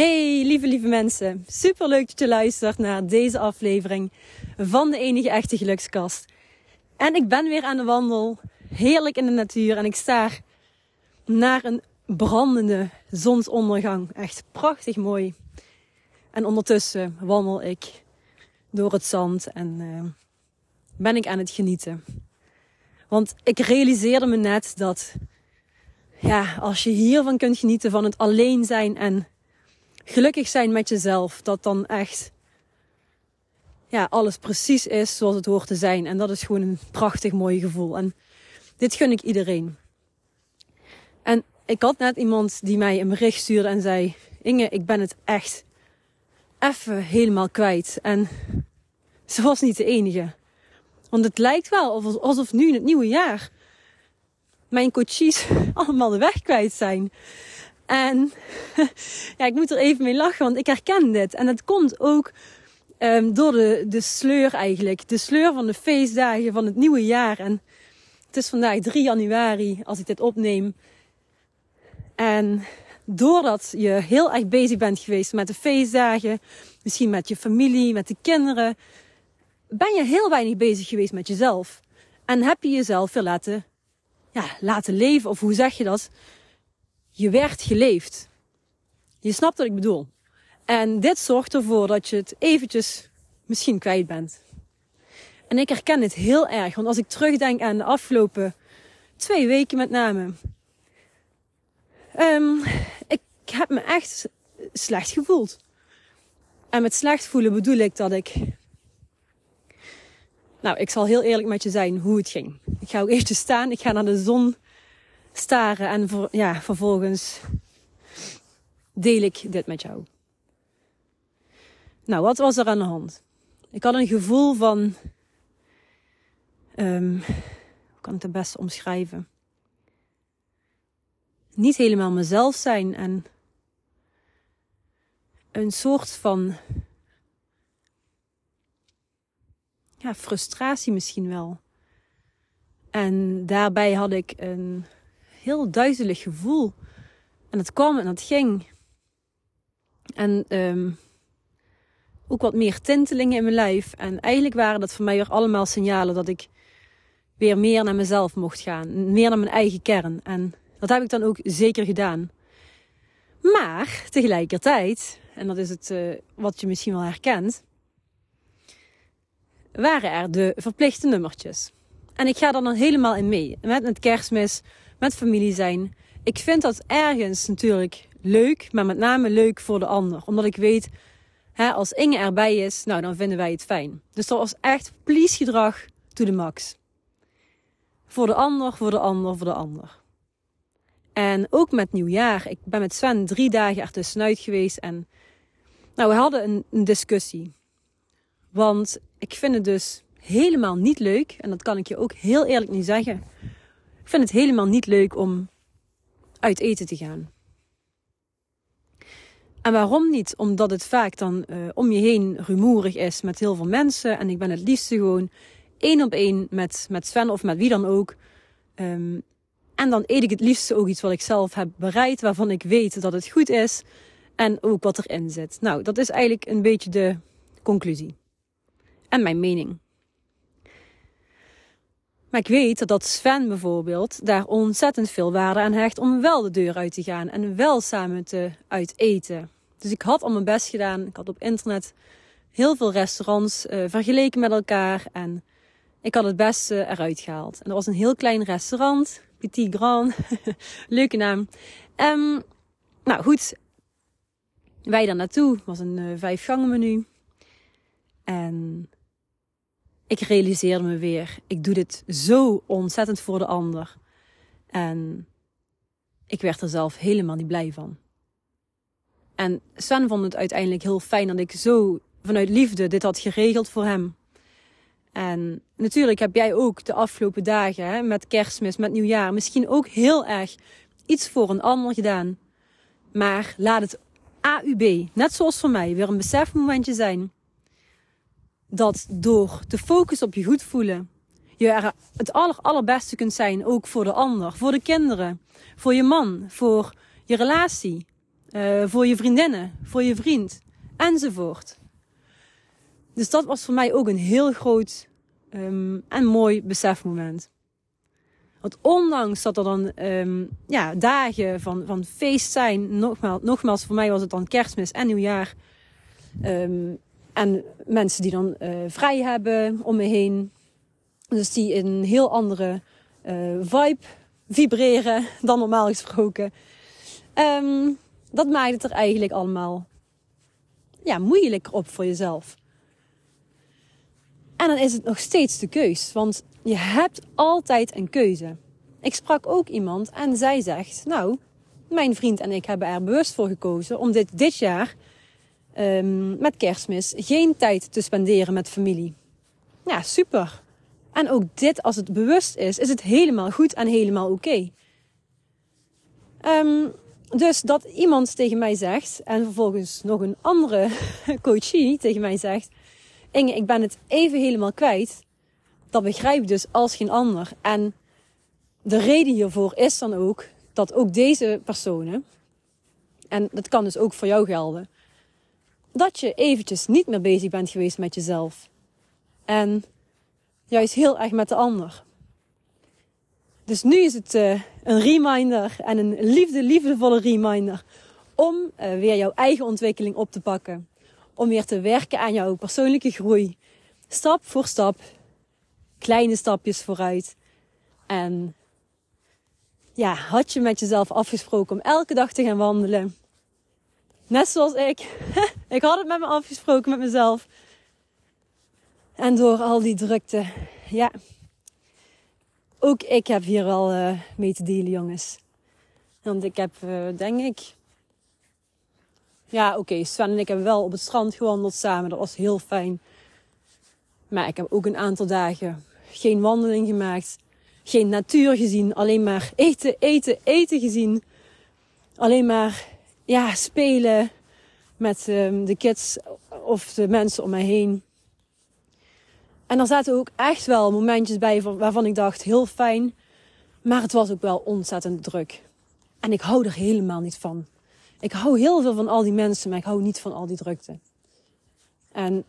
Hey lieve lieve mensen, super leuk dat je luistert naar deze aflevering van de enige echte gelukskast. En ik ben weer aan de wandel, heerlijk in de natuur en ik sta naar een brandende zonsondergang. Echt prachtig mooi. En ondertussen wandel ik door het zand en uh, ben ik aan het genieten. Want ik realiseerde me net dat ja, als je hiervan kunt genieten van het alleen zijn en gelukkig zijn met jezelf, dat dan echt ja, alles precies is zoals het hoort te zijn. En dat is gewoon een prachtig mooi gevoel. En dit gun ik iedereen. En ik had net iemand die mij een bericht stuurde en zei: Inge, ik ben het echt even helemaal kwijt. En ze was niet de enige. Want het lijkt wel alsof nu in het nieuwe jaar mijn coaches allemaal de weg kwijt zijn. En ja, ik moet er even mee lachen, want ik herken dit. En het komt ook um, door de, de sleur eigenlijk. De sleur van de feestdagen van het nieuwe jaar. En het is vandaag 3 januari als ik dit opneem. En doordat je heel erg bezig bent geweest met de feestdagen, misschien met je familie, met de kinderen, ben je heel weinig bezig geweest met jezelf. En heb je jezelf weer laten, ja, laten leven, of hoe zeg je dat? Je werd geleefd. Je snapt wat ik bedoel. En dit zorgt ervoor dat je het eventjes misschien kwijt bent. En ik herken het heel erg, want als ik terugdenk aan de afgelopen twee weken met name. Um, ik heb me echt slecht gevoeld. En met slecht voelen bedoel ik dat ik. Nou, ik zal heel eerlijk met je zijn hoe het ging. Ik ga ook eventjes staan, ik ga naar de zon staren en ja, vervolgens deel ik dit met jou. Nou, wat was er aan de hand? Ik had een gevoel van. Um, hoe kan ik het best omschrijven? Niet helemaal mezelf zijn en een soort van. Ja, frustratie misschien wel. En daarbij had ik een heel duizelig gevoel. En het kwam en het ging. En um, ook wat meer tintelingen in mijn lijf. En eigenlijk waren dat voor mij weer allemaal signalen dat ik weer meer naar mezelf mocht gaan. Meer naar mijn eigen kern. En dat heb ik dan ook zeker gedaan. Maar tegelijkertijd, en dat is het uh, wat je misschien wel herkent, waren er de verplichte nummertjes. En ik ga er dan helemaal in mee. Met het kerstmis, met familie zijn. Ik vind dat ergens natuurlijk leuk, maar met name leuk voor de ander. Omdat ik weet, hè, als Inge erbij is, nou dan vinden wij het fijn. Dus dat was echt please gedrag to the max. Voor de ander, voor de ander, voor de ander. En ook met nieuwjaar. Ik ben met Sven drie dagen ertussenuit geweest. En nou, we hadden een, een discussie. Want ik vind het dus helemaal niet leuk. En dat kan ik je ook heel eerlijk niet zeggen. Ik vind het helemaal niet leuk om uit eten te gaan. En waarom niet? Omdat het vaak dan uh, om je heen rumoerig is met heel veel mensen. En ik ben het liefste gewoon één op één met, met Sven of met wie dan ook. Um, en dan eet ik het liefste ook iets wat ik zelf heb bereid, waarvan ik weet dat het goed is. En ook wat erin zit. Nou, dat is eigenlijk een beetje de conclusie. En mijn mening. Maar ik weet dat Sven bijvoorbeeld daar ontzettend veel waarde aan hecht om wel de deur uit te gaan en wel samen te uit eten. Dus ik had al mijn best gedaan. Ik had op internet heel veel restaurants uh, vergeleken met elkaar en ik had het beste eruit gehaald. En dat was een heel klein restaurant, Petit Grand, leuke naam. Um, nou goed, wij daar naartoe. Het was een uh, vijf gangen menu. En ik realiseerde me weer, ik doe dit zo ontzettend voor de ander. En ik werd er zelf helemaal niet blij van. En Sven vond het uiteindelijk heel fijn dat ik zo vanuit liefde dit had geregeld voor hem. En natuurlijk heb jij ook de afgelopen dagen hè, met kerstmis, met nieuwjaar, misschien ook heel erg iets voor een ander gedaan. Maar laat het AUB, net zoals voor mij, weer een besefmomentje zijn. Dat door te focussen op je goed voelen, je er het aller, allerbeste kunt zijn, ook voor de ander, voor de kinderen, voor je man, voor je relatie, uh, voor je vriendinnen, voor je vriend, enzovoort. Dus dat was voor mij ook een heel groot um, en mooi besefmoment. Want ondanks dat er dan um, ja, dagen van, van feest zijn, nogmaals, nogmaals, voor mij was het dan kerstmis en nieuwjaar. Um, en mensen die dan uh, vrij hebben om me heen. Dus die in een heel andere uh, vibe vibreren dan normaal gesproken. Um, dat maakt het er eigenlijk allemaal ja, moeilijker op voor jezelf. En dan is het nog steeds de keus. Want je hebt altijd een keuze. Ik sprak ook iemand en zij zegt: Nou, mijn vriend en ik hebben er bewust voor gekozen om dit, dit jaar um, met kerstmis geen tijd te spenderen met familie. Ja, super. En ook dit, als het bewust is, is het helemaal goed en helemaal oké. Um, dus dat iemand tegen mij zegt, en vervolgens nog een andere coachie tegen mij zegt: Inge, ik ben het even helemaal kwijt. Dat begrijp ik dus als geen ander. En de reden hiervoor is dan ook dat ook deze personen, en dat kan dus ook voor jou gelden, dat je eventjes niet meer bezig bent geweest met jezelf. En juist heel erg met de ander. Dus nu is het uh, een reminder en een liefde, liefdevolle reminder om uh, weer jouw eigen ontwikkeling op te pakken. Om weer te werken aan jouw persoonlijke groei. Stap voor stap. Kleine stapjes vooruit. En ja, had je met jezelf afgesproken om elke dag te gaan wandelen? Net zoals ik. ik had het met me afgesproken met mezelf. En door al die drukte, ja. Ook ik heb hier wel uh, mee te delen, jongens. Want ik heb, uh, denk ik. Ja, oké, Sven en ik hebben wel op het strand gewandeld samen. Dat was heel fijn. Maar ik heb ook een aantal dagen geen wandeling gemaakt. Geen natuur gezien. Alleen maar eten, eten, eten gezien. Alleen maar ja, spelen met um, de kids of de mensen om mij heen. En er zaten ook echt wel momentjes bij waarvan ik dacht, heel fijn. Maar het was ook wel ontzettend druk. En ik hou er helemaal niet van. Ik hou heel veel van al die mensen, maar ik hou niet van al die drukte. En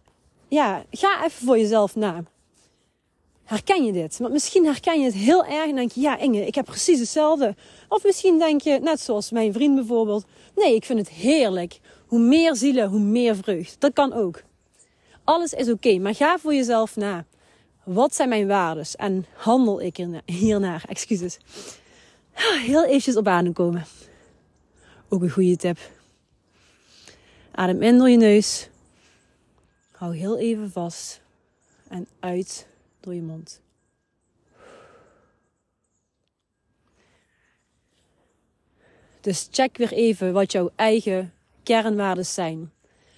ja, ga even voor jezelf na. Herken je dit? Want misschien herken je het heel erg en denk je, ja Inge, ik heb precies hetzelfde. Of misschien denk je, net zoals mijn vriend bijvoorbeeld, nee, ik vind het heerlijk. Hoe meer zielen, hoe meer vreugd. Dat kan ook. Alles is oké, maar ga voor jezelf na. Wat zijn mijn waarden en handel ik hiernaar? Excuses. Heel eventjes op adem komen. Ook een goede tip. Adem in door je neus. Hou heel even vast. En uit door je mond. Dus check weer even wat jouw eigen kernwaarden zijn.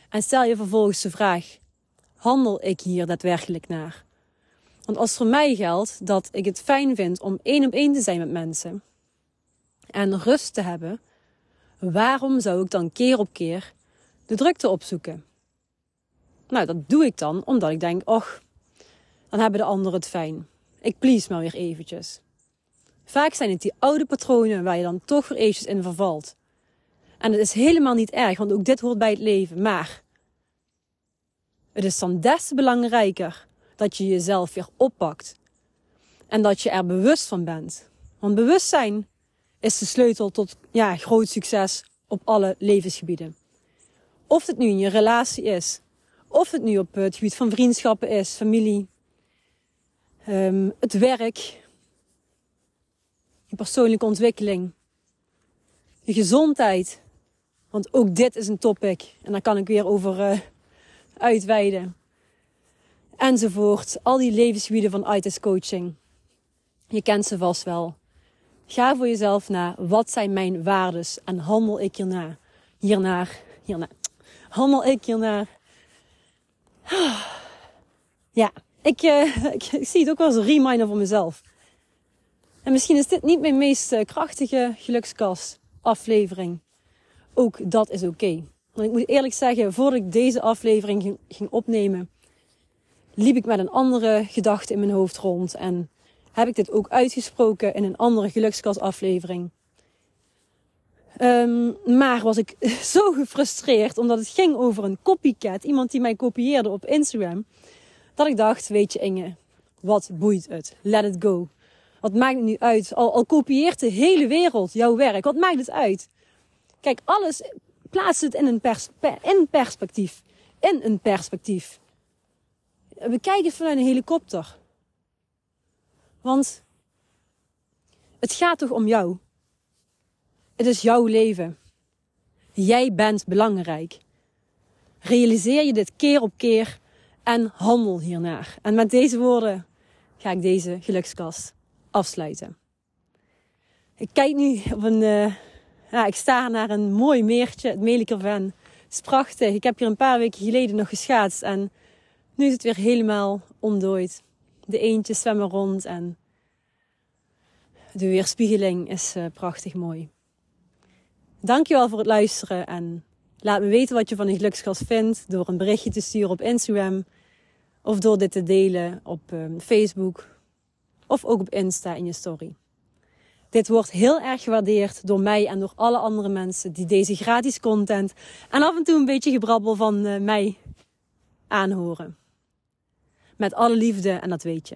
En stel je vervolgens de vraag: handel ik hier daadwerkelijk naar? Want als voor mij geldt dat ik het fijn vind om één op één te zijn met mensen en rust te hebben, waarom zou ik dan keer op keer de drukte opzoeken? Nou, dat doe ik dan omdat ik denk, och, dan hebben de anderen het fijn. Ik please maar weer eventjes. Vaak zijn het die oude patronen waar je dan toch weer eventjes in vervalt. En het is helemaal niet erg, want ook dit hoort bij het leven. Maar het is dan des te belangrijker dat je jezelf weer oppakt. En dat je er bewust van bent. Want bewustzijn is de sleutel tot ja, groot succes op alle levensgebieden. Of het nu in je relatie is, of het nu op het gebied van vriendschappen is, familie, um, het werk, je persoonlijke ontwikkeling, je gezondheid. Want ook dit is een topic en daar kan ik weer over uh, uitweiden. Enzovoort. Al die levensgebieden van ITIS coaching. Je kent ze vast wel. Ga voor jezelf na. Wat zijn mijn waardes? En handel ik hierna? Hiernaar. Hierna. Handel ik hiernaar? Ja, ik, uh, ik, zie het ook wel als een reminder voor mezelf. En misschien is dit niet mijn meest eh, krachtige gelukskast aflevering. Ook dat is oké. Want ik moet eerlijk zeggen, voordat ik deze aflevering ging, opnemen, liep ik met een andere gedachte in mijn hoofd rond. En heb ik dit ook uitgesproken in een andere gelukskastaflevering. Um, maar was ik zo gefrustreerd omdat het ging over een copycat. Iemand die mij kopieerde op Instagram. Dat ik dacht, weet je Inge, wat boeit het? Let it go. Wat maakt het nu uit? Al, al kopieert de hele wereld jouw werk. Wat maakt het uit? Kijk, alles plaats het in een, pers in perspectief. In een perspectief. We kijken vanuit een helikopter. Want het gaat toch om jou? Het is jouw leven. Jij bent belangrijk. Realiseer je dit keer op keer en handel hiernaar. En met deze woorden ga ik deze gelukskast afsluiten. Ik kijk nu op een. Uh, ja, ik sta naar een mooi meertje, het Melikerven. Het is prachtig. Ik heb hier een paar weken geleden nog geschaatst en nu is het weer helemaal ontdooid. De eendjes zwemmen rond en de weerspiegeling is uh, prachtig mooi. Dankjewel voor het luisteren en laat me weten wat je van de geluksgas vindt door een berichtje te sturen op Instagram of door dit te delen op um, Facebook of ook op Insta in je story. Dit wordt heel erg gewaardeerd door mij en door alle andere mensen die deze gratis content en af en toe een beetje gebrabbel van uh, mij aanhoren. Met alle liefde en dat weet je.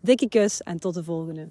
Dikke kus en tot de volgende.